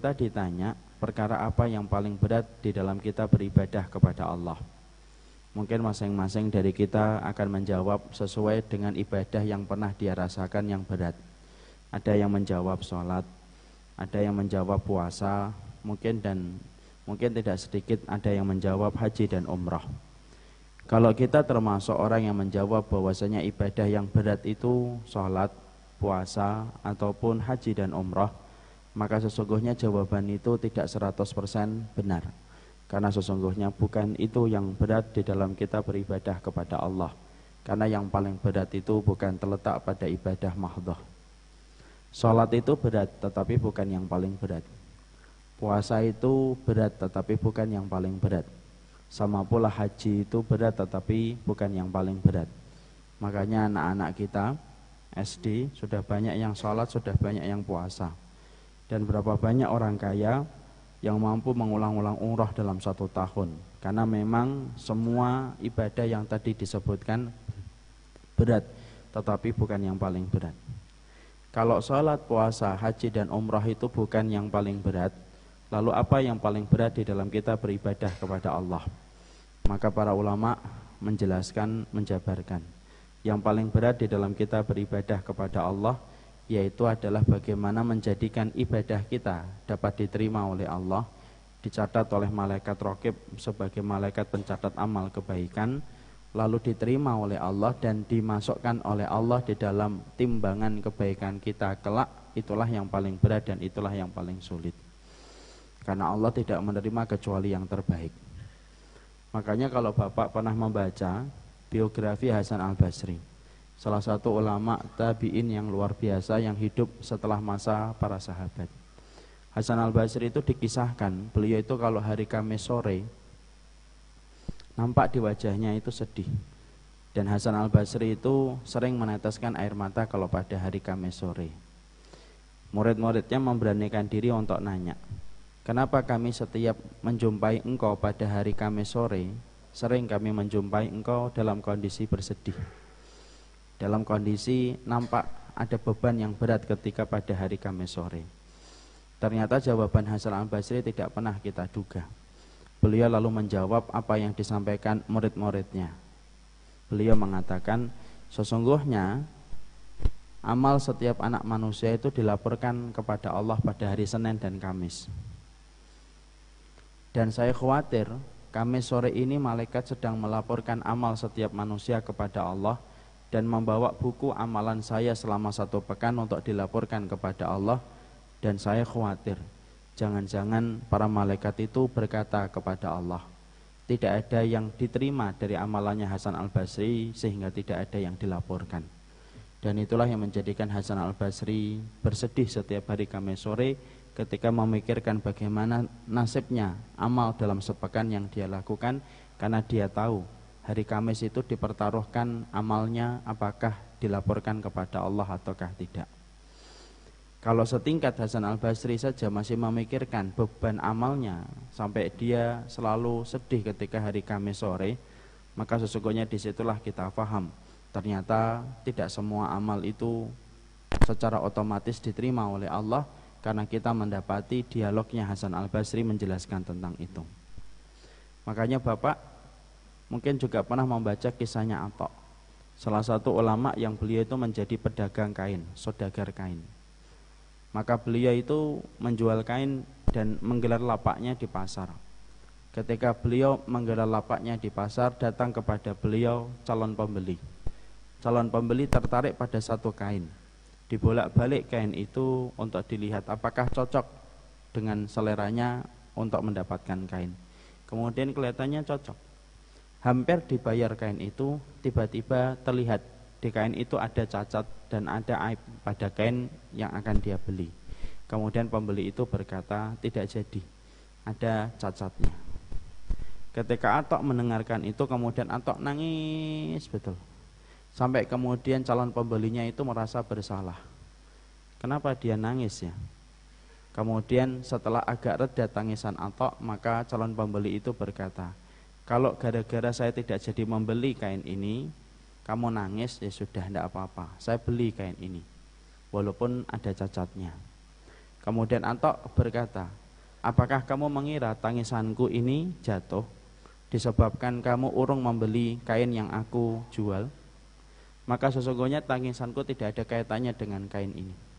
Kita ditanya perkara apa yang paling berat di dalam kita beribadah kepada Allah. Mungkin masing-masing dari kita akan menjawab sesuai dengan ibadah yang pernah dia rasakan yang berat. Ada yang menjawab sholat Ada yang menjawab puasa Mungkin dan mungkin tidak sedikit ada yang menjawab haji dan umrah. Kalau kita termasuk orang yang menjawab bahwasanya ibadah yang berat itu sholat, puasa, ataupun haji dan umrah, maka sesungguhnya jawaban itu tidak 100% benar. Karena sesungguhnya bukan itu yang berat di dalam kita beribadah kepada Allah. Karena yang paling berat itu bukan terletak pada ibadah mahdoh. Sholat itu berat tetapi bukan yang paling berat. Puasa itu berat tetapi bukan yang paling berat sama pula haji itu berat tetapi bukan yang paling berat. Makanya anak-anak kita SD sudah banyak yang sholat, sudah banyak yang puasa. Dan berapa banyak orang kaya yang mampu mengulang-ulang umroh dalam satu tahun. Karena memang semua ibadah yang tadi disebutkan berat, tetapi bukan yang paling berat. Kalau sholat, puasa, haji, dan umroh itu bukan yang paling berat, Lalu apa yang paling berat di dalam kita beribadah kepada Allah? Maka para ulama menjelaskan, menjabarkan. Yang paling berat di dalam kita beribadah kepada Allah yaitu adalah bagaimana menjadikan ibadah kita dapat diterima oleh Allah, dicatat oleh malaikat rokib sebagai malaikat pencatat amal kebaikan, lalu diterima oleh Allah dan dimasukkan oleh Allah di dalam timbangan kebaikan kita kelak, itulah yang paling berat dan itulah yang paling sulit. Karena Allah tidak menerima kecuali yang terbaik. Makanya kalau Bapak pernah membaca biografi Hasan Al-Basri, salah satu ulama tabi'in yang luar biasa yang hidup setelah masa para sahabat. Hasan Al-Basri itu dikisahkan, beliau itu kalau hari Kamis sore nampak di wajahnya itu sedih. Dan Hasan Al-Basri itu sering meneteskan air mata kalau pada hari Kamis sore. Murid-muridnya memberanikan diri untuk nanya, Kenapa kami setiap menjumpai engkau pada hari Kamis sore, sering kami menjumpai engkau dalam kondisi bersedih. Dalam kondisi nampak ada beban yang berat ketika pada hari Kamis sore. Ternyata jawaban Hasan al-Basri tidak pernah kita duga. Beliau lalu menjawab apa yang disampaikan murid-muridnya. Beliau mengatakan, sesungguhnya amal setiap anak manusia itu dilaporkan kepada Allah pada hari Senin dan Kamis. Dan saya khawatir kami sore ini malaikat sedang melaporkan amal setiap manusia kepada Allah dan membawa buku amalan saya selama satu pekan untuk dilaporkan kepada Allah. Dan saya khawatir jangan-jangan para malaikat itu berkata kepada Allah tidak ada yang diterima dari amalannya Hasan Al-Basri sehingga tidak ada yang dilaporkan. Dan itulah yang menjadikan Hasan Al-Basri bersedih setiap hari Kamis sore ketika memikirkan bagaimana nasibnya amal dalam sepekan yang dia lakukan karena dia tahu hari Kamis itu dipertaruhkan amalnya apakah dilaporkan kepada Allah ataukah tidak. Kalau setingkat Hasan Al-Basri saja masih memikirkan beban amalnya sampai dia selalu sedih ketika hari Kamis sore, maka sesungguhnya di situlah kita paham ternyata tidak semua amal itu secara otomatis diterima oleh Allah karena kita mendapati dialognya Hasan Al-Basri menjelaskan tentang itu. Makanya Bapak mungkin juga pernah membaca kisahnya Atok. Salah satu ulama yang beliau itu menjadi pedagang kain, sodagar kain. Maka beliau itu menjual kain dan menggelar lapaknya di pasar. Ketika beliau menggelar lapaknya di pasar, datang kepada beliau calon pembeli. Calon pembeli tertarik pada satu kain dibolak-balik kain itu untuk dilihat apakah cocok dengan seleranya untuk mendapatkan kain. Kemudian kelihatannya cocok. Hampir dibayar kain itu, tiba-tiba terlihat di kain itu ada cacat dan ada aib pada kain yang akan dia beli. Kemudian pembeli itu berkata, tidak jadi, ada cacatnya. Ketika Atok mendengarkan itu, kemudian Atok nangis betul Sampai kemudian calon pembelinya itu merasa bersalah. Kenapa dia nangis ya? Kemudian setelah agak reda tangisan Atok, maka calon pembeli itu berkata, kalau gara-gara saya tidak jadi membeli kain ini, kamu nangis ya sudah tidak apa-apa, saya beli kain ini, walaupun ada cacatnya. Kemudian Antok berkata, apakah kamu mengira tangisanku ini jatuh disebabkan kamu urung membeli kain yang aku jual? Maka sesungguhnya tangisanku tidak ada kaitannya dengan kain ini.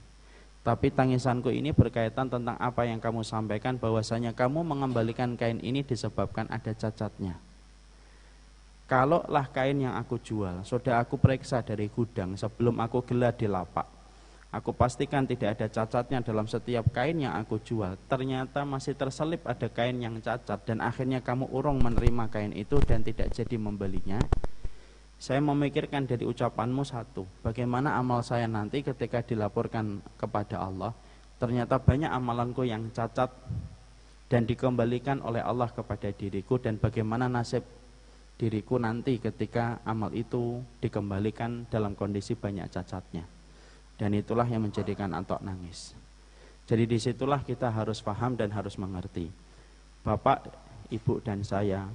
Tapi tangisanku ini berkaitan tentang apa yang kamu sampaikan bahwasanya kamu mengembalikan kain ini disebabkan ada cacatnya. Kalaulah kain yang aku jual, sudah aku periksa dari gudang sebelum aku gelar di lapak. Aku pastikan tidak ada cacatnya dalam setiap kain yang aku jual. Ternyata masih terselip ada kain yang cacat dan akhirnya kamu urung menerima kain itu dan tidak jadi membelinya. Saya memikirkan dari ucapanmu satu, bagaimana amal saya nanti ketika dilaporkan kepada Allah, ternyata banyak amalanku yang cacat dan dikembalikan oleh Allah kepada diriku dan bagaimana nasib diriku nanti ketika amal itu dikembalikan dalam kondisi banyak cacatnya. Dan itulah yang menjadikan Antok nangis. Jadi di situlah kita harus paham dan harus mengerti. Bapak, Ibu dan saya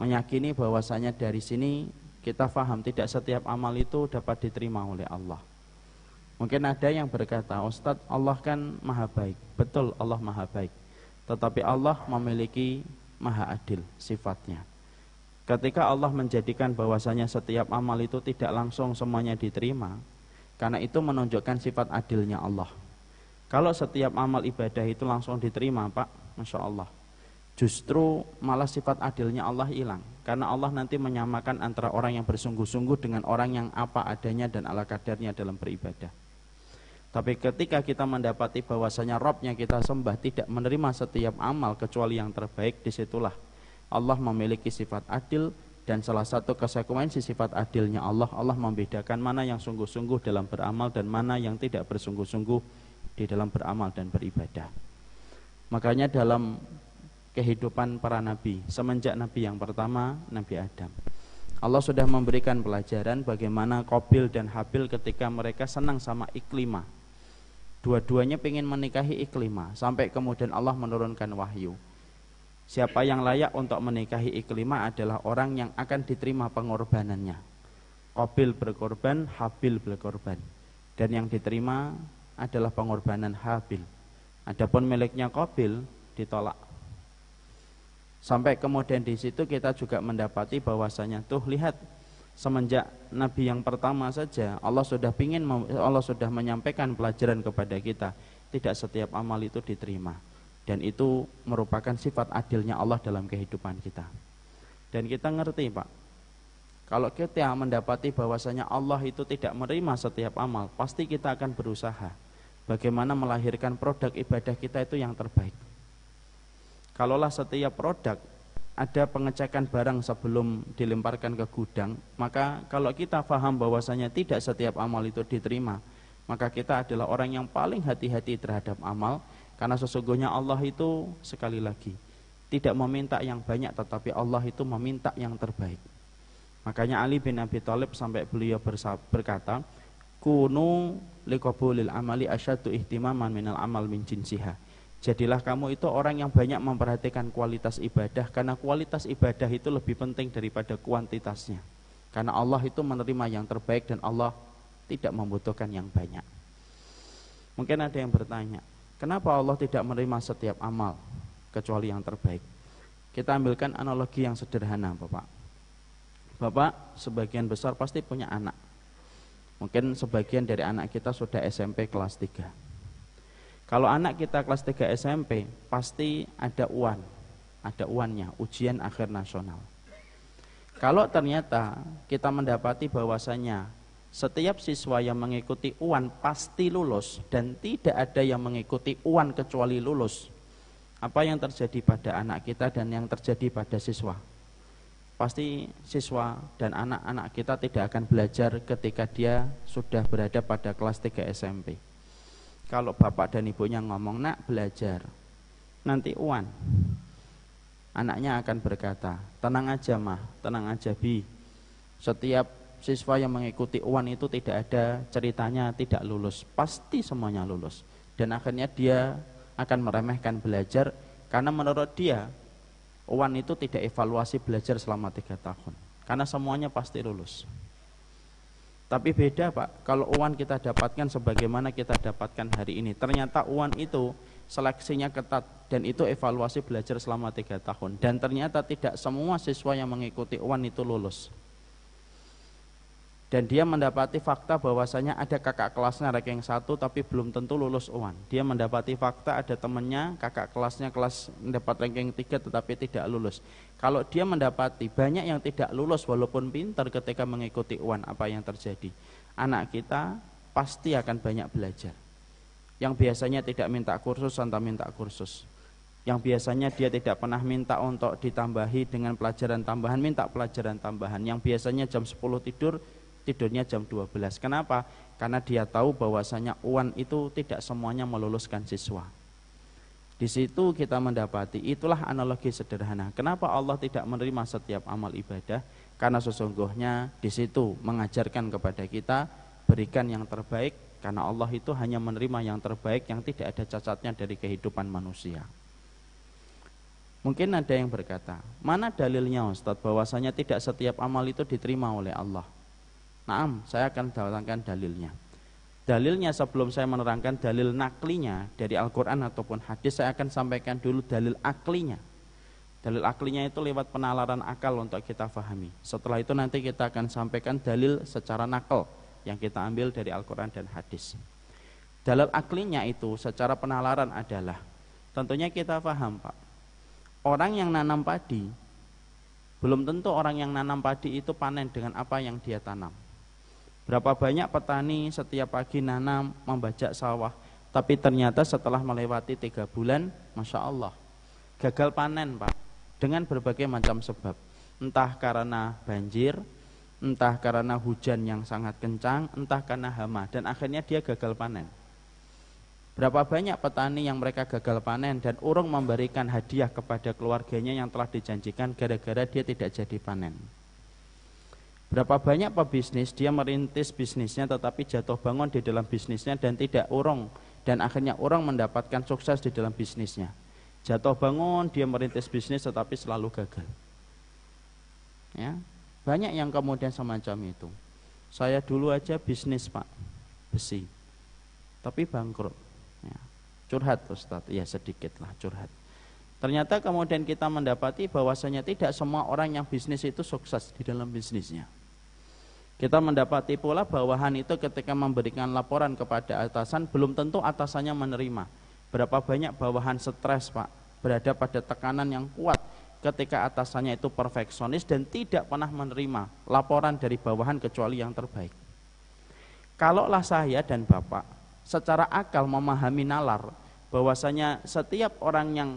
meyakini bahwasanya dari sini kita faham tidak setiap amal itu dapat diterima oleh Allah. Mungkin ada yang berkata, Ustadz Allah kan maha baik. Betul Allah maha baik. Tetapi Allah memiliki maha adil sifatnya. Ketika Allah menjadikan bahwasanya setiap amal itu tidak langsung semuanya diterima, karena itu menunjukkan sifat adilnya Allah. Kalau setiap amal ibadah itu langsung diterima, Pak, Masya Allah justru malah sifat adilnya Allah hilang karena Allah nanti menyamakan antara orang yang bersungguh-sungguh dengan orang yang apa adanya dan ala kadarnya dalam beribadah. Tapi ketika kita mendapati bahwasanya Robnya kita sembah tidak menerima setiap amal kecuali yang terbaik di situlah Allah memiliki sifat adil dan salah satu konsekuensi sifat adilnya Allah. Allah membedakan mana yang sungguh-sungguh dalam beramal dan mana yang tidak bersungguh-sungguh di dalam beramal dan beribadah. Makanya dalam kehidupan para nabi semenjak nabi yang pertama Nabi Adam. Allah sudah memberikan pelajaran bagaimana Kobil dan Habil ketika mereka senang sama Iklima. Dua-duanya ingin menikahi Iklima sampai kemudian Allah menurunkan wahyu. Siapa yang layak untuk menikahi Iklima adalah orang yang akan diterima pengorbanannya. Kobil berkorban, Habil berkorban. Dan yang diterima adalah pengorbanan Habil. Adapun miliknya Kobil ditolak Sampai kemudian di situ kita juga mendapati bahwasanya tuh lihat semenjak Nabi yang pertama saja Allah sudah pingin Allah sudah menyampaikan pelajaran kepada kita tidak setiap amal itu diterima. Dan itu merupakan sifat adilnya Allah dalam kehidupan kita. Dan kita ngerti Pak kalau kita mendapati bahwasanya Allah itu tidak menerima setiap amal pasti kita akan berusaha bagaimana melahirkan produk ibadah kita itu yang terbaik Kalaulah setiap produk ada pengecekan barang sebelum dilemparkan ke gudang, maka kalau kita paham bahwasanya tidak setiap amal itu diterima, maka kita adalah orang yang paling hati-hati terhadap amal karena sesungguhnya Allah itu sekali lagi tidak meminta yang banyak tetapi Allah itu meminta yang terbaik. Makanya Ali bin Abi Thalib sampai beliau berkata, "Kunu liqabulil amali asyaddu ihtimaman minal amal min jinsiha." Jadilah kamu itu orang yang banyak memperhatikan kualitas ibadah karena kualitas ibadah itu lebih penting daripada kuantitasnya. Karena Allah itu menerima yang terbaik dan Allah tidak membutuhkan yang banyak. Mungkin ada yang bertanya, kenapa Allah tidak menerima setiap amal kecuali yang terbaik? Kita ambilkan analogi yang sederhana, Bapak. Bapak sebagian besar pasti punya anak. Mungkin sebagian dari anak kita sudah SMP kelas 3 kalau anak kita kelas 3 SMP, pasti ada UAN. Ada UANnya, ujian akhir nasional. Kalau ternyata kita mendapati bahwasanya setiap siswa yang mengikuti UAN pasti lulus dan tidak ada yang mengikuti UAN kecuali lulus. Apa yang terjadi pada anak kita dan yang terjadi pada siswa? Pasti siswa dan anak-anak kita tidak akan belajar ketika dia sudah berada pada kelas 3 SMP kalau bapak dan ibunya ngomong nak belajar nanti uan anaknya akan berkata tenang aja mah tenang aja bi. Setiap siswa yang mengikuti uan itu tidak ada ceritanya tidak lulus. Pasti semuanya lulus dan akhirnya dia akan meremehkan belajar karena menurut dia uan itu tidak evaluasi belajar selama tiga tahun. Karena semuanya pasti lulus Tapi beda Pak, kalau uan kita dapatkan sebagaimana kita dapatkan hari ini. Ternyata uan itu seleksinya ketat dan itu evaluasi belajar selama tiga tahun. Dan ternyata tidak semua siswa yang mengikuti uan itu lulus dan dia mendapati fakta bahwasanya ada kakak kelasnya ranking satu tapi belum tentu lulus UAN. Dia mendapati fakta ada temannya kakak kelasnya kelas mendapat ranking tiga tetapi tidak lulus. Kalau dia mendapati banyak yang tidak lulus walaupun pintar ketika mengikuti UAN, apa yang terjadi? Anak kita pasti akan banyak belajar. Yang biasanya tidak minta kursus entah minta kursus. Yang biasanya dia tidak pernah minta untuk ditambahi dengan pelajaran tambahan, minta pelajaran tambahan. Yang biasanya jam 10 tidur, tidurnya jam 12. Kenapa? Karena dia tahu bahwasanya uan itu tidak semuanya meluluskan siswa. Di situ kita mendapati itulah analogi sederhana. Kenapa Allah tidak menerima setiap amal ibadah? Karena sesungguhnya di situ mengajarkan kepada kita berikan yang terbaik karena Allah itu hanya menerima yang terbaik yang tidak ada cacatnya dari kehidupan manusia. Mungkin ada yang berkata, mana dalilnya Ustadz bahwasanya tidak setiap amal itu diterima oleh Allah? Naam, saya akan datangkan dalilnya. Dalilnya sebelum saya menerangkan dalil naklinya dari Al-Quran ataupun hadis, saya akan sampaikan dulu dalil aklinya. Dalil aklinya itu lewat penalaran akal untuk kita fahami. Setelah itu nanti kita akan sampaikan dalil secara nakal yang kita ambil dari Al-Quran dan hadis. Dalil aklinya itu secara penalaran adalah tentunya kita paham Pak. Orang yang nanam padi belum tentu orang yang nanam padi itu panen dengan apa yang dia tanam. Berapa banyak petani setiap pagi nanam, membajak sawah, tapi ternyata setelah melewati tiga bulan, masya Allah, gagal panen pak, dengan berbagai macam sebab, entah karena banjir, entah karena hujan yang sangat kencang, entah karena hama, dan akhirnya dia gagal panen. Berapa banyak petani yang mereka gagal panen dan urung memberikan hadiah kepada keluarganya yang telah dijanjikan gara-gara dia tidak jadi panen. Berapa banyak pebisnis dia merintis bisnisnya tetapi jatuh bangun di dalam bisnisnya dan tidak urung dan akhirnya orang mendapatkan sukses di dalam bisnisnya. Jatuh bangun dia merintis bisnis tetapi selalu gagal. Ya, banyak yang kemudian semacam itu. Saya dulu aja bisnis pak besi, tapi bangkrut. Ya. Curhat Ustadz, ya sedikit lah curhat. Ternyata kemudian kita mendapati bahwasanya tidak semua orang yang bisnis itu sukses di dalam bisnisnya. Kita mendapati pula bawahan itu ketika memberikan laporan kepada atasan belum tentu atasannya menerima. Berapa banyak bawahan stres Pak berada pada tekanan yang kuat ketika atasannya itu perfeksionis dan tidak pernah menerima laporan dari bawahan kecuali yang terbaik. Kalaulah saya dan Bapak secara akal memahami nalar bahwasanya setiap orang yang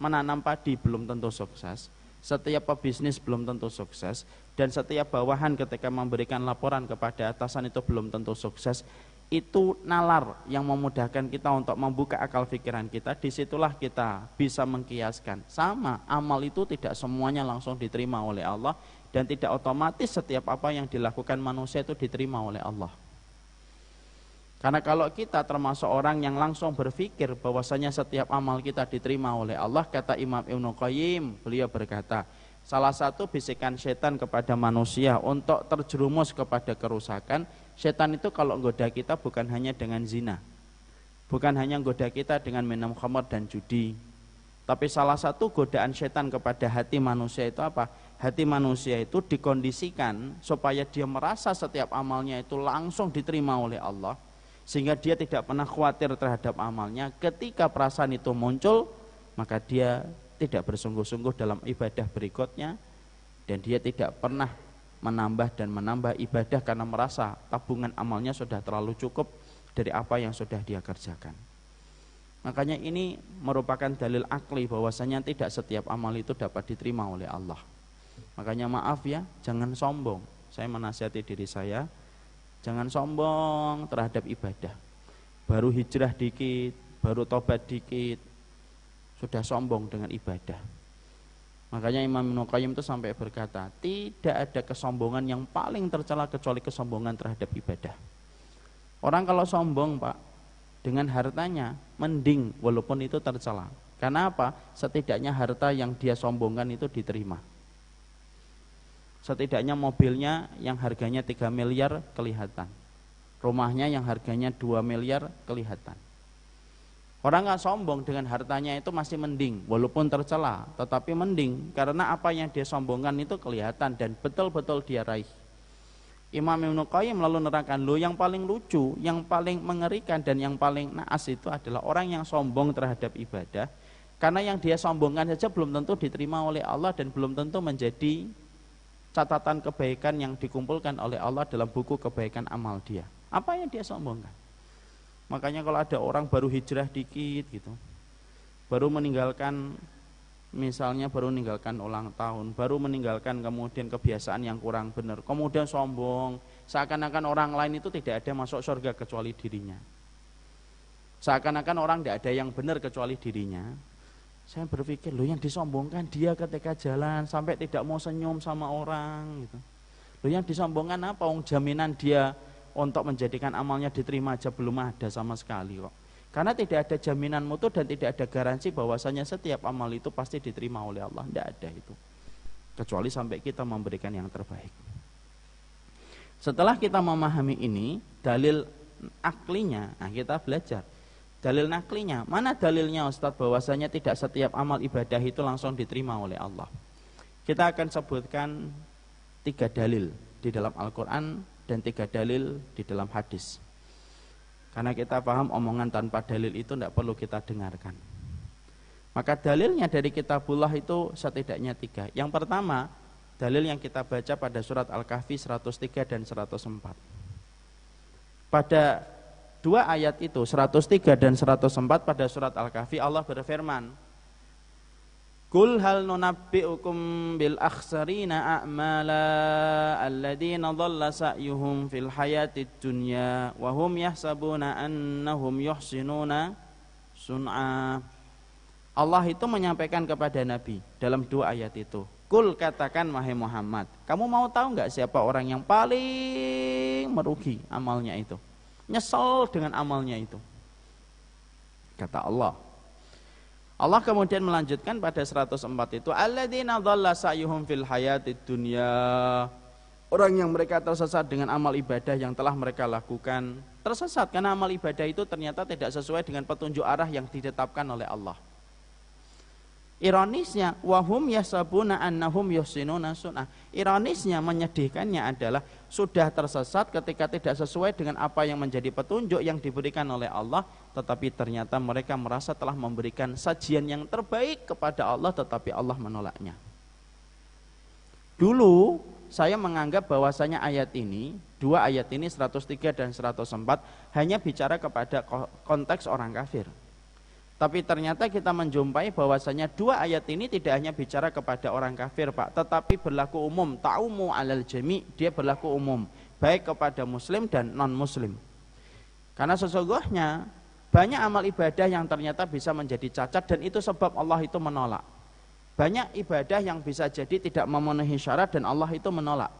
menanam padi belum tentu sukses, setiap pebisnis belum tentu sukses dan setiap bawahan ketika memberikan laporan kepada atasan itu belum tentu sukses itu nalar yang memudahkan kita untuk membuka akal pikiran kita. Di situlah kita bisa mengkiaskan. Sama amal itu tidak semuanya langsung diterima oleh Allah dan tidak otomatis setiap apa yang dilakukan manusia itu diterima oleh Allah karena kalau kita termasuk orang yang langsung berpikir bahwasanya setiap amal kita diterima oleh Allah, kata Imam Ibnu Qayyim, beliau berkata, salah satu bisikan setan kepada manusia untuk terjerumus kepada kerusakan, setan itu kalau goda kita bukan hanya dengan zina. Bukan hanya goda kita dengan minum khamar dan judi. Tapi salah satu godaan setan kepada hati manusia itu apa? Hati manusia itu dikondisikan supaya dia merasa setiap amalnya itu langsung diterima oleh Allah sehingga dia tidak pernah khawatir terhadap amalnya ketika perasaan itu muncul maka dia tidak bersungguh-sungguh dalam ibadah berikutnya dan dia tidak pernah menambah dan menambah ibadah karena merasa tabungan amalnya sudah terlalu cukup dari apa yang sudah dia kerjakan. Makanya ini merupakan dalil akli bahwasanya tidak setiap amal itu dapat diterima oleh Allah. Makanya maaf ya, jangan sombong. Saya menasihati diri saya, Jangan sombong terhadap ibadah. Baru hijrah dikit, baru tobat dikit, sudah sombong dengan ibadah. Makanya Imam Ibnu itu sampai berkata, tidak ada kesombongan yang paling tercela kecuali kesombongan terhadap ibadah. Orang kalau sombong, Pak, dengan hartanya mending walaupun itu tercela. Karena apa? Setidaknya harta yang dia sombongkan itu diterima. Setidaknya mobilnya yang harganya 3 miliar kelihatan. Rumahnya yang harganya 2 miliar kelihatan. Orang nggak sombong dengan hartanya itu masih mending, walaupun tercela, tetapi mending karena apa yang dia sombongkan itu kelihatan dan betul-betul dia raih. Imam Ibnu Qayyim lalu nerangkan lo yang paling lucu, yang paling mengerikan dan yang paling naas itu adalah orang yang sombong terhadap ibadah karena yang dia sombongkan saja belum tentu diterima oleh Allah dan belum tentu menjadi catatan kebaikan yang dikumpulkan oleh Allah dalam buku kebaikan amal dia. Apa yang dia sombongkan? Makanya kalau ada orang baru hijrah dikit gitu, baru meninggalkan misalnya baru meninggalkan ulang tahun, baru meninggalkan kemudian kebiasaan yang kurang benar, kemudian sombong, seakan-akan orang lain itu tidak ada masuk surga kecuali dirinya. Seakan-akan orang tidak ada yang benar kecuali dirinya, saya berpikir loh yang disombongkan dia ketika jalan sampai tidak mau senyum sama orang gitu. Loh yang disombongkan apa? Wong jaminan dia untuk menjadikan amalnya diterima aja belum ada sama sekali kok. Karena tidak ada jaminan mutu dan tidak ada garansi bahwasanya setiap amal itu pasti diterima oleh Allah. Tidak ada itu. Kecuali sampai kita memberikan yang terbaik. Setelah kita memahami ini, dalil aklinya, nah kita belajar Dalil naklinya, mana dalilnya Ustadz bahwasanya tidak setiap amal ibadah itu langsung diterima oleh Allah. Kita akan sebutkan tiga dalil di dalam Al-Quran dan tiga dalil di dalam hadis. Karena kita paham omongan tanpa dalil itu tidak perlu kita dengarkan. Maka dalilnya dari kitabullah itu setidaknya tiga. Yang pertama, dalil yang kita baca pada surat Al-Kahfi 103 dan 104. Pada dua ayat itu 103 dan 104 pada surat Al-Kahfi Allah berfirman Kul hal nunabbi'ukum bil akhsarina a'mala alladhina dhalla sa'yuhum fil hayatid dunya wa hum yahsabuna annahum yuhsinuna sun'a. Allah itu menyampaikan kepada Nabi dalam dua ayat itu Kul katakan wahai Muhammad kamu mau tahu nggak siapa orang yang paling merugi amalnya itu nyesel dengan amalnya itu. Kata Allah. Allah kemudian melanjutkan pada 104 itu alladzina dhalla sa'yuhum fil hayatid dunya orang yang mereka tersesat dengan amal ibadah yang telah mereka lakukan tersesat karena amal ibadah itu ternyata tidak sesuai dengan petunjuk arah yang ditetapkan oleh Allah Ironisnya wahum yasabuna annahum yuhsinuna sunnah. Ironisnya menyedihkannya adalah sudah tersesat ketika tidak sesuai dengan apa yang menjadi petunjuk yang diberikan oleh Allah, tetapi ternyata mereka merasa telah memberikan sajian yang terbaik kepada Allah tetapi Allah menolaknya. Dulu saya menganggap bahwasanya ayat ini, dua ayat ini 103 dan 104 hanya bicara kepada konteks orang kafir. Tapi ternyata kita menjumpai bahwasanya dua ayat ini tidak hanya bicara kepada orang kafir, Pak, tetapi berlaku umum, ta'umu alal jami, dia berlaku umum, baik kepada muslim dan non-muslim. Karena sesungguhnya banyak amal ibadah yang ternyata bisa menjadi cacat dan itu sebab Allah itu menolak. Banyak ibadah yang bisa jadi tidak memenuhi syarat dan Allah itu menolak.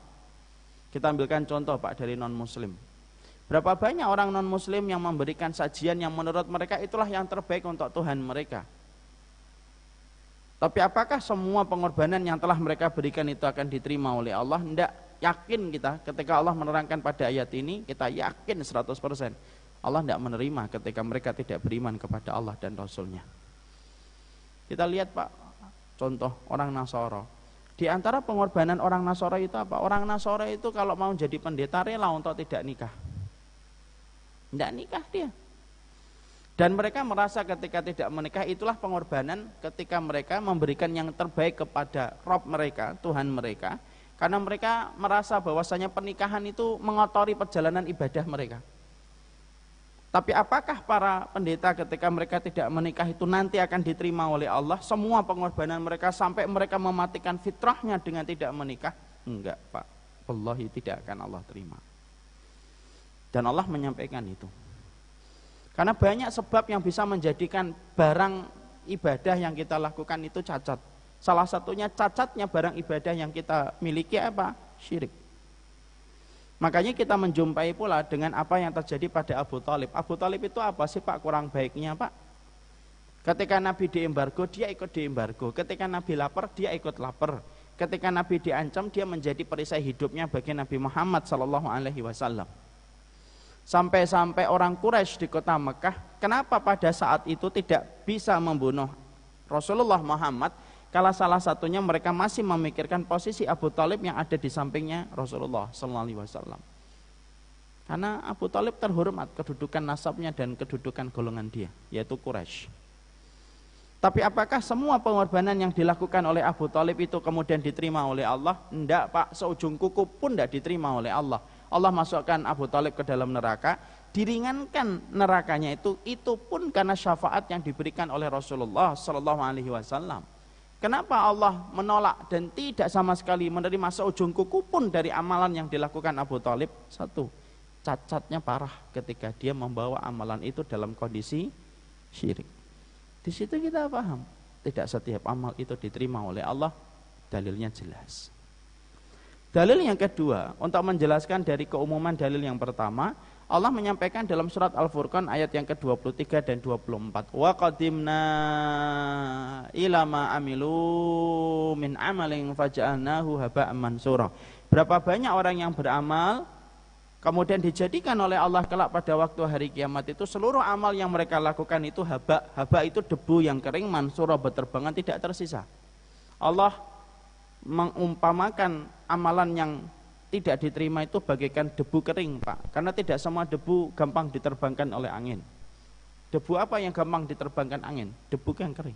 Kita ambilkan contoh Pak dari non-muslim. Berapa banyak orang non-muslim yang memberikan sajian yang menurut mereka itulah yang terbaik untuk Tuhan mereka. Tapi apakah semua pengorbanan yang telah mereka berikan itu akan diterima oleh Allah? Tidak yakin kita ketika Allah menerangkan pada ayat ini, kita yakin 100%. Allah tidak menerima ketika mereka tidak beriman kepada Allah dan Rasulnya. Kita lihat Pak, contoh orang Nasoro. Di antara pengorbanan orang Nasoro itu apa? Orang Nasoro itu kalau mau jadi pendeta rela untuk tidak nikah. Tidak nikah dia. Dan mereka merasa ketika tidak menikah itulah pengorbanan ketika mereka memberikan yang terbaik kepada Rob mereka, Tuhan mereka. Karena mereka merasa bahwasanya pernikahan itu mengotori perjalanan ibadah mereka. Tapi apakah para pendeta ketika mereka tidak menikah itu nanti akan diterima oleh Allah? Semua pengorbanan mereka sampai mereka mematikan fitrahnya dengan tidak menikah? Enggak Pak. Wallahi tidak akan Allah terima. Dan Allah menyampaikan itu. Karena banyak sebab yang bisa menjadikan barang ibadah yang kita lakukan itu cacat. Salah satunya cacatnya barang ibadah yang kita miliki apa? Syirik. Makanya kita menjumpai pula dengan apa yang terjadi pada Abu Talib. Abu Talib itu apa sih Pak kurang baiknya Pak? Ketika Nabi diembargo, dia ikut diembargo. Ketika Nabi lapar, dia ikut lapar. ketika Nabi diancam dia menjadi perisai hidupnya bagi Nabi Muhammad sallallahu alaihi wasallam. Sampai-sampai orang Quraisy di kota Mekah, kenapa pada saat itu tidak bisa membunuh Rasulullah Muhammad kalau salah satunya mereka masih memikirkan posisi Abu Talib yang ada di sampingnya Rasulullah sallallahu alaihi wasallam. Karena Abu Talib terhormat kedudukan nasabnya dan kedudukan golongan dia, yaitu Quraisy. Tapi apakah semua pengorbanan yang dilakukan oleh Abu Talib itu kemudian diterima oleh Allah? Tidak pak, seujung kuku pun tidak diterima oleh Allah. Allah masukkan Abu Talib ke dalam neraka, diringankan nerakanya itu, itu pun karena syafaat yang diberikan oleh Rasulullah Sallallahu Alaihi Wasallam. Kenapa Allah menolak dan tidak sama sekali menerima seujung kuku pun dari amalan yang dilakukan Abu Talib? Satu, cacatnya parah ketika dia membawa amalan itu dalam kondisi syirik. Di situ kita paham, tidak setiap amal itu diterima oleh Allah, dalilnya jelas. Dalil yang kedua, untuk menjelaskan dari keumuman dalil yang pertama, Allah menyampaikan dalam surat Al-Furqan ayat yang ke-23 dan 24. Wa qadimna ila ma amilu min amalin faja'alnahu haba'an mansura. Berapa banyak orang yang beramal kemudian dijadikan oleh Allah kelak pada waktu hari kiamat itu seluruh amal yang mereka lakukan itu haba haba itu debu yang kering mansura berterbangan tidak tersisa Allah mengumpamakan amalan yang tidak diterima itu bagaikan debu kering Pak. Karena tidak semua debu gampang diterbangkan oleh angin. Debu apa yang gampang diterbangkan angin? Debu yang kering.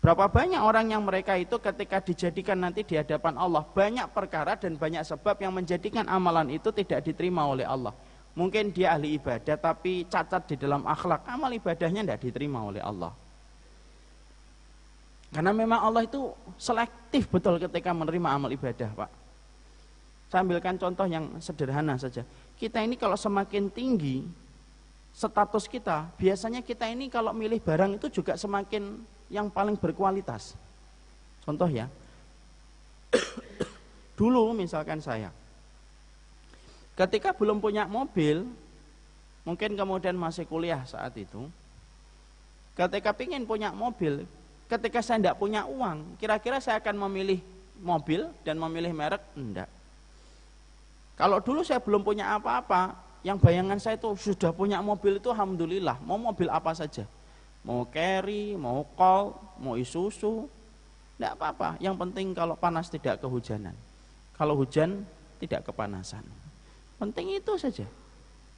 Berapa banyak orang yang mereka itu ketika dijadikan nanti di hadapan Allah banyak perkara dan banyak sebab yang menjadikan amalan itu tidak diterima oleh Allah. Mungkin dia ahli ibadah tapi cacat di dalam akhlak, amal ibadahnya tidak diterima oleh Allah. Karena memang Allah itu selektif betul ketika menerima amal ibadah, Pak. Saya ambilkan contoh yang sederhana saja. Kita ini kalau semakin tinggi status kita, biasanya kita ini kalau milih barang itu juga semakin yang paling berkualitas. Contoh ya, dulu misalkan saya, ketika belum punya mobil, mungkin kemudian masih kuliah saat itu, ketika ingin punya mobil, ketika saya tidak punya uang, kira-kira saya akan memilih mobil dan memilih merek? Enggak. Kalau dulu saya belum punya apa-apa, yang bayangan saya itu sudah punya mobil itu alhamdulillah, mau mobil apa saja mau carry, mau call, mau isusu, tidak apa-apa. Yang penting kalau panas tidak kehujanan. Kalau hujan tidak kepanasan. Penting itu saja.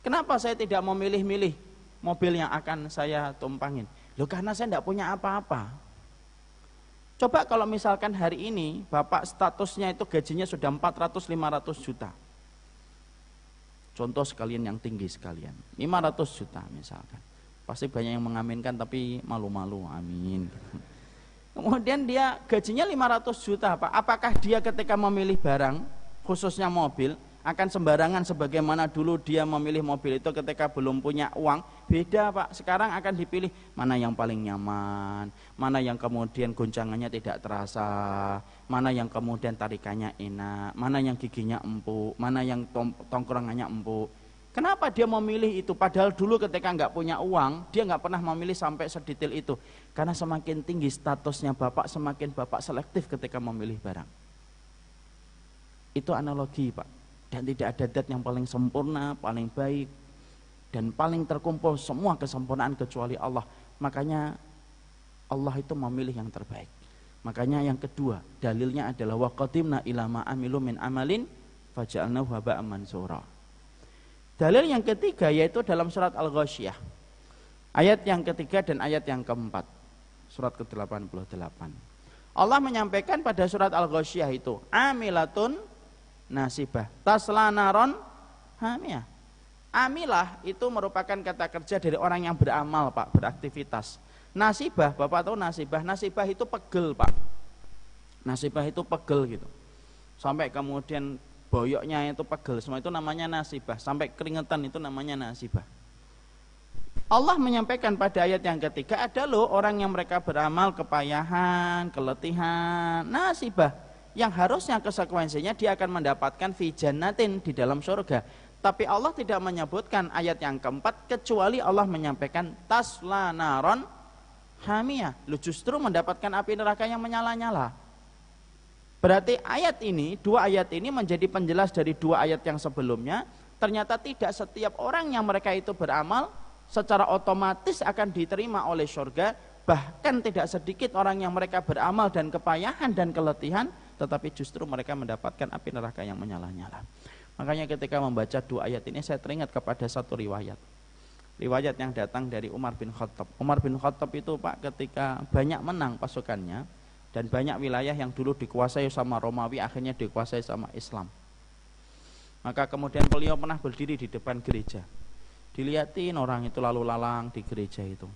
Kenapa saya tidak memilih-milih mobil yang akan saya tumpangin? Loh karena saya tidak punya apa-apa. Coba kalau misalkan hari ini Bapak statusnya itu gajinya sudah 400-500 juta. Contoh sekalian yang tinggi sekalian. 500 juta misalkan. Pasti banyak yang mengaminkan tapi malu-malu, amin. Kemudian dia gajinya 500 juta, Pak. Apakah dia ketika memilih barang, khususnya mobil, akan sembarangan sebagaimana dulu dia memilih mobil itu ketika belum punya uang? Beda, Pak. Sekarang akan dipilih mana yang paling nyaman, mana yang kemudian goncangannya tidak terasa, mana yang kemudian tarikannya enak, mana yang giginya empuk, mana yang tongkrongannya empuk. Kenapa dia memilih itu? Padahal dulu ketika nggak punya uang, dia nggak pernah memilih sampai sedetail itu. Karena semakin tinggi statusnya bapak, semakin bapak selektif ketika memilih barang. Itu analogi pak. Dan tidak ada dat yang paling sempurna, paling baik, dan paling terkumpul semua kesempurnaan kecuali Allah. Makanya Allah itu memilih yang terbaik. Makanya yang kedua, dalilnya adalah waqadimna ilama amilu min amalin faja'alnahu haba'an mansura. Dalil yang ketiga yaitu dalam surat Al-Ghasyiyah. Ayat yang ketiga dan ayat yang keempat. Surat ke-88. Allah menyampaikan pada surat Al-Ghasyiyah itu, amilatun nasibah, taslanaron hamiyah. Amilah itu merupakan kata kerja dari orang yang beramal, Pak, beraktivitas. Nasibah, Bapak tahu nasibah, nasibah itu pegel, Pak. Nasibah itu pegel gitu. Sampai kemudian boyoknya itu pegel semua itu namanya nasibah sampai keringetan itu namanya nasibah Allah menyampaikan pada ayat yang ketiga ada loh orang yang mereka beramal kepayahan, keletihan, nasibah yang harusnya konsekuensinya dia akan mendapatkan fijanatin di dalam surga. Tapi Allah tidak menyebutkan ayat yang keempat kecuali Allah menyampaikan tasla naron hamiyah. Lu justru mendapatkan api neraka yang menyala-nyala. Berarti ayat ini, dua ayat ini menjadi penjelas dari dua ayat yang sebelumnya. Ternyata tidak setiap orang yang mereka itu beramal secara otomatis akan diterima oleh surga. Bahkan tidak sedikit orang yang mereka beramal dan kepayahan dan keletihan, tetapi justru mereka mendapatkan api neraka yang menyala-nyala. Makanya ketika membaca dua ayat ini saya teringat kepada satu riwayat. Riwayat yang datang dari Umar bin Khattab. Umar bin Khattab itu Pak ketika banyak menang pasukannya, dan banyak wilayah yang dulu dikuasai sama Romawi akhirnya dikuasai sama Islam maka kemudian beliau pernah berdiri di depan gereja dilihatin orang itu lalu lalang di gereja itu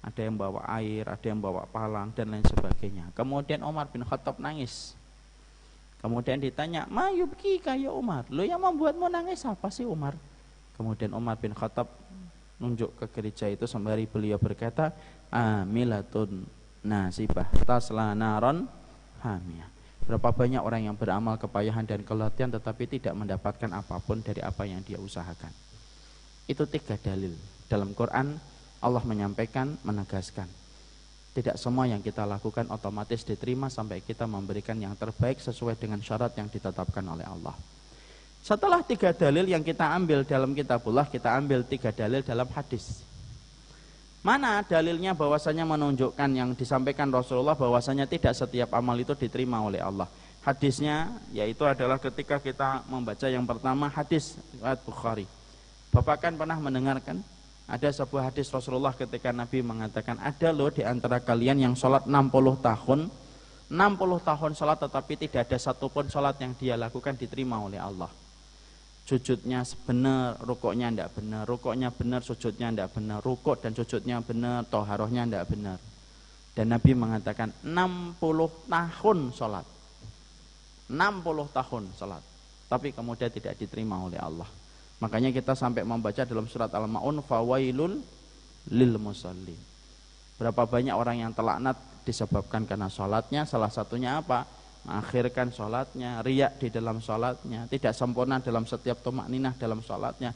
ada yang bawa air, ada yang bawa palang dan lain sebagainya. Kemudian Umar bin Khattab nangis. Kemudian ditanya, "Mayubki kaya Umar, lo yang membuatmu nangis apa sih Umar?" Kemudian Umar bin Khattab nunjuk ke gereja itu sembari beliau berkata, "Amilatun nasibah tasla naron hamiyah. Berapa banyak orang yang beramal kepayahan dan kelatihan tetapi tidak mendapatkan apa pun dari apa yang dia usahakan. Itu tiga dalil. Dalam Quran Allah menyampaikan, menegaskan. Tidak semua yang kita lakukan otomatis diterima sampai kita memberikan yang terbaik sesuai dengan syarat yang ditetapkan oleh Allah. Setelah tiga dalil yang kita ambil dalam kitabullah, kita ambil tiga dalil dalam hadis. Mana dalilnya bahwasanya menunjukkan yang disampaikan Rasulullah bahwasanya tidak setiap amal itu diterima oleh Allah. Hadisnya yaitu adalah ketika kita membaca yang pertama hadis riwayat Bukhari. Bapak kan pernah mendengarkan ada sebuah hadis Rasulullah ketika Nabi mengatakan ada loh di antara kalian yang sholat 60 tahun 60 tahun sholat tetapi tidak ada satupun sholat yang dia lakukan diterima oleh Allah sujudnya benar, rukuknya tidak benar, rukuknya benar, sujudnya tidak benar, rukuk dan sujudnya benar, toharohnya tidak benar. Dan Nabi mengatakan 60 tahun sholat. 60 tahun sholat. Tapi kemudian tidak diterima oleh Allah. Makanya kita sampai membaca dalam surat Al-Ma'un fawailul lil musallin. Berapa banyak orang yang telaknat disebabkan karena sholatnya, salah satunya apa? mengakhirkan sholatnya, riak di dalam sholatnya, tidak sempurna dalam setiap tomak ninah dalam sholatnya.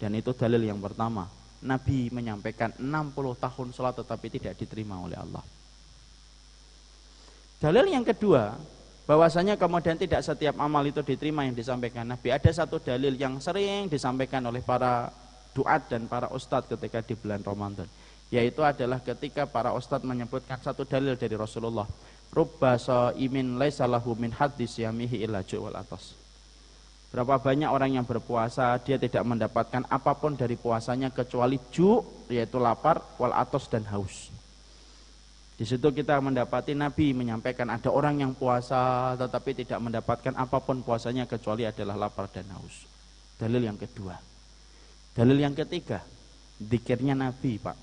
Dan itu dalil yang pertama. Nabi menyampaikan 60 tahun sholat tetapi tidak diterima oleh Allah. Dalil yang kedua, bahwasanya kemudian tidak setiap amal itu diterima yang disampaikan Nabi. Ada satu dalil yang sering disampaikan oleh para duat dan para ustadz ketika di bulan Ramadan. Yaitu adalah ketika para ustadz menyebutkan satu dalil dari Rasulullah rubba imin laisa lahu min hadis yamihi illa wal atas. Berapa banyak orang yang berpuasa dia tidak mendapatkan apa pun dari puasanya kecuali ju yaitu lapar wal atas dan haus. Di situ kita mendapati Nabi menyampaikan ada orang yang puasa tetapi tidak mendapatkan apa pun puasanya kecuali adalah lapar dan haus. Dalil yang kedua. Dalil yang ketiga, dikirnya Nabi, Pak.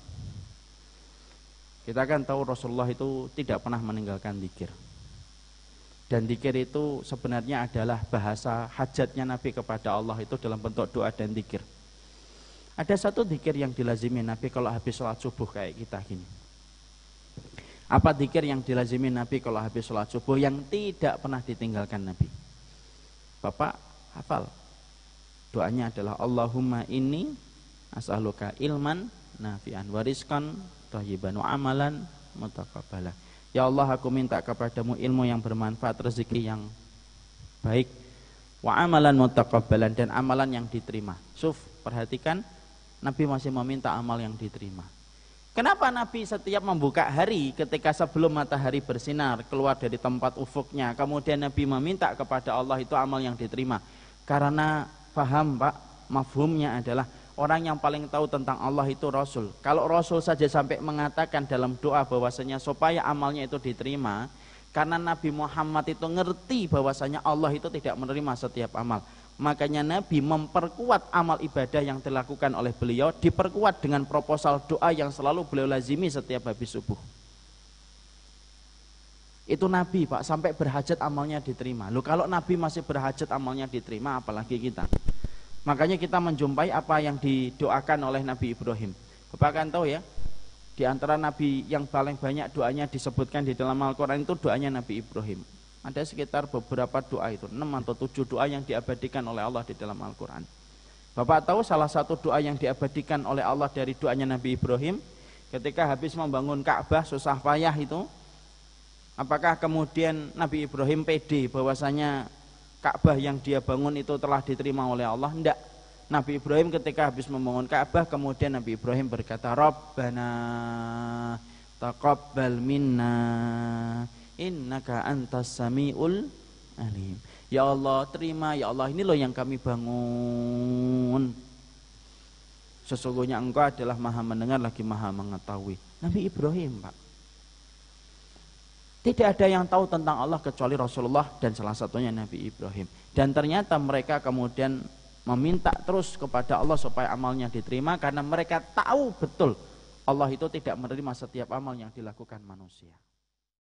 Kita kan tahu Rasulullah itu tidak pernah meninggalkan dikir. Dan dikir itu sebenarnya adalah bahasa hajatnya Nabi kepada Allah itu dalam bentuk doa dan dikir. Ada satu dikir yang dilazimi Nabi kalau habis sholat subuh kayak kita gini. Apa dikir yang dilazimi Nabi kalau habis sholat subuh yang tidak pernah ditinggalkan Nabi? Bapak hafal. Doanya adalah Allahumma ini as'aluka ilman nafi'an wariskan thayyiban wa amalan mutaqabbalah. Ya Allah aku minta kepadamu ilmu yang bermanfaat, rezeki yang baik, wa amalan mutaqabbalan dan amalan yang diterima. Suf, perhatikan Nabi masih meminta amal yang diterima. Kenapa Nabi setiap membuka hari ketika sebelum matahari bersinar keluar dari tempat ufuknya, kemudian Nabi meminta kepada Allah itu amal yang diterima? Karena paham Pak, mafhumnya adalah orang yang paling tahu tentang Allah itu Rasul. Kalau Rasul saja sampai mengatakan dalam doa bahwasanya supaya amalnya itu diterima, karena Nabi Muhammad itu ngerti bahwasanya Allah itu tidak menerima setiap amal. Makanya Nabi memperkuat amal ibadah yang dilakukan oleh beliau, diperkuat dengan proposal doa yang selalu beliau lazimi setiap habis subuh. Itu Nabi Pak, sampai berhajat amalnya diterima. Loh kalau Nabi masih berhajat amalnya diterima, apalagi kita. Makanya kita menjumpai apa yang didoakan oleh Nabi Ibrahim. Bapak kan tahu ya, di antara Nabi yang paling banyak doanya disebutkan di dalam Al-Quran itu doanya Nabi Ibrahim. Ada sekitar beberapa doa itu, enam atau tujuh doa yang diabadikan oleh Allah di dalam Al-Quran. Bapak tahu salah satu doa yang diabadikan oleh Allah dari doanya Nabi Ibrahim ketika habis membangun Ka'bah susah payah itu Apakah kemudian Nabi Ibrahim pede bahwasanya Ka'bah yang dia bangun itu telah diterima oleh Allah? Tidak. Nabi Ibrahim ketika habis membangun Ka'bah kemudian Nabi Ibrahim berkata Rabbana taqabbal minna innaka antas samiul alim. Ya Allah, terima ya Allah ini loh yang kami bangun. Sesungguhnya engkau adalah maha mendengar lagi maha mengetahui. Nabi Ibrahim, Pak. Tidak ada yang tahu tentang Allah kecuali Rasulullah dan salah satunya Nabi Ibrahim. Dan ternyata mereka kemudian meminta terus kepada Allah supaya amalnya diterima karena mereka tahu betul Allah itu tidak menerima setiap amal yang dilakukan manusia.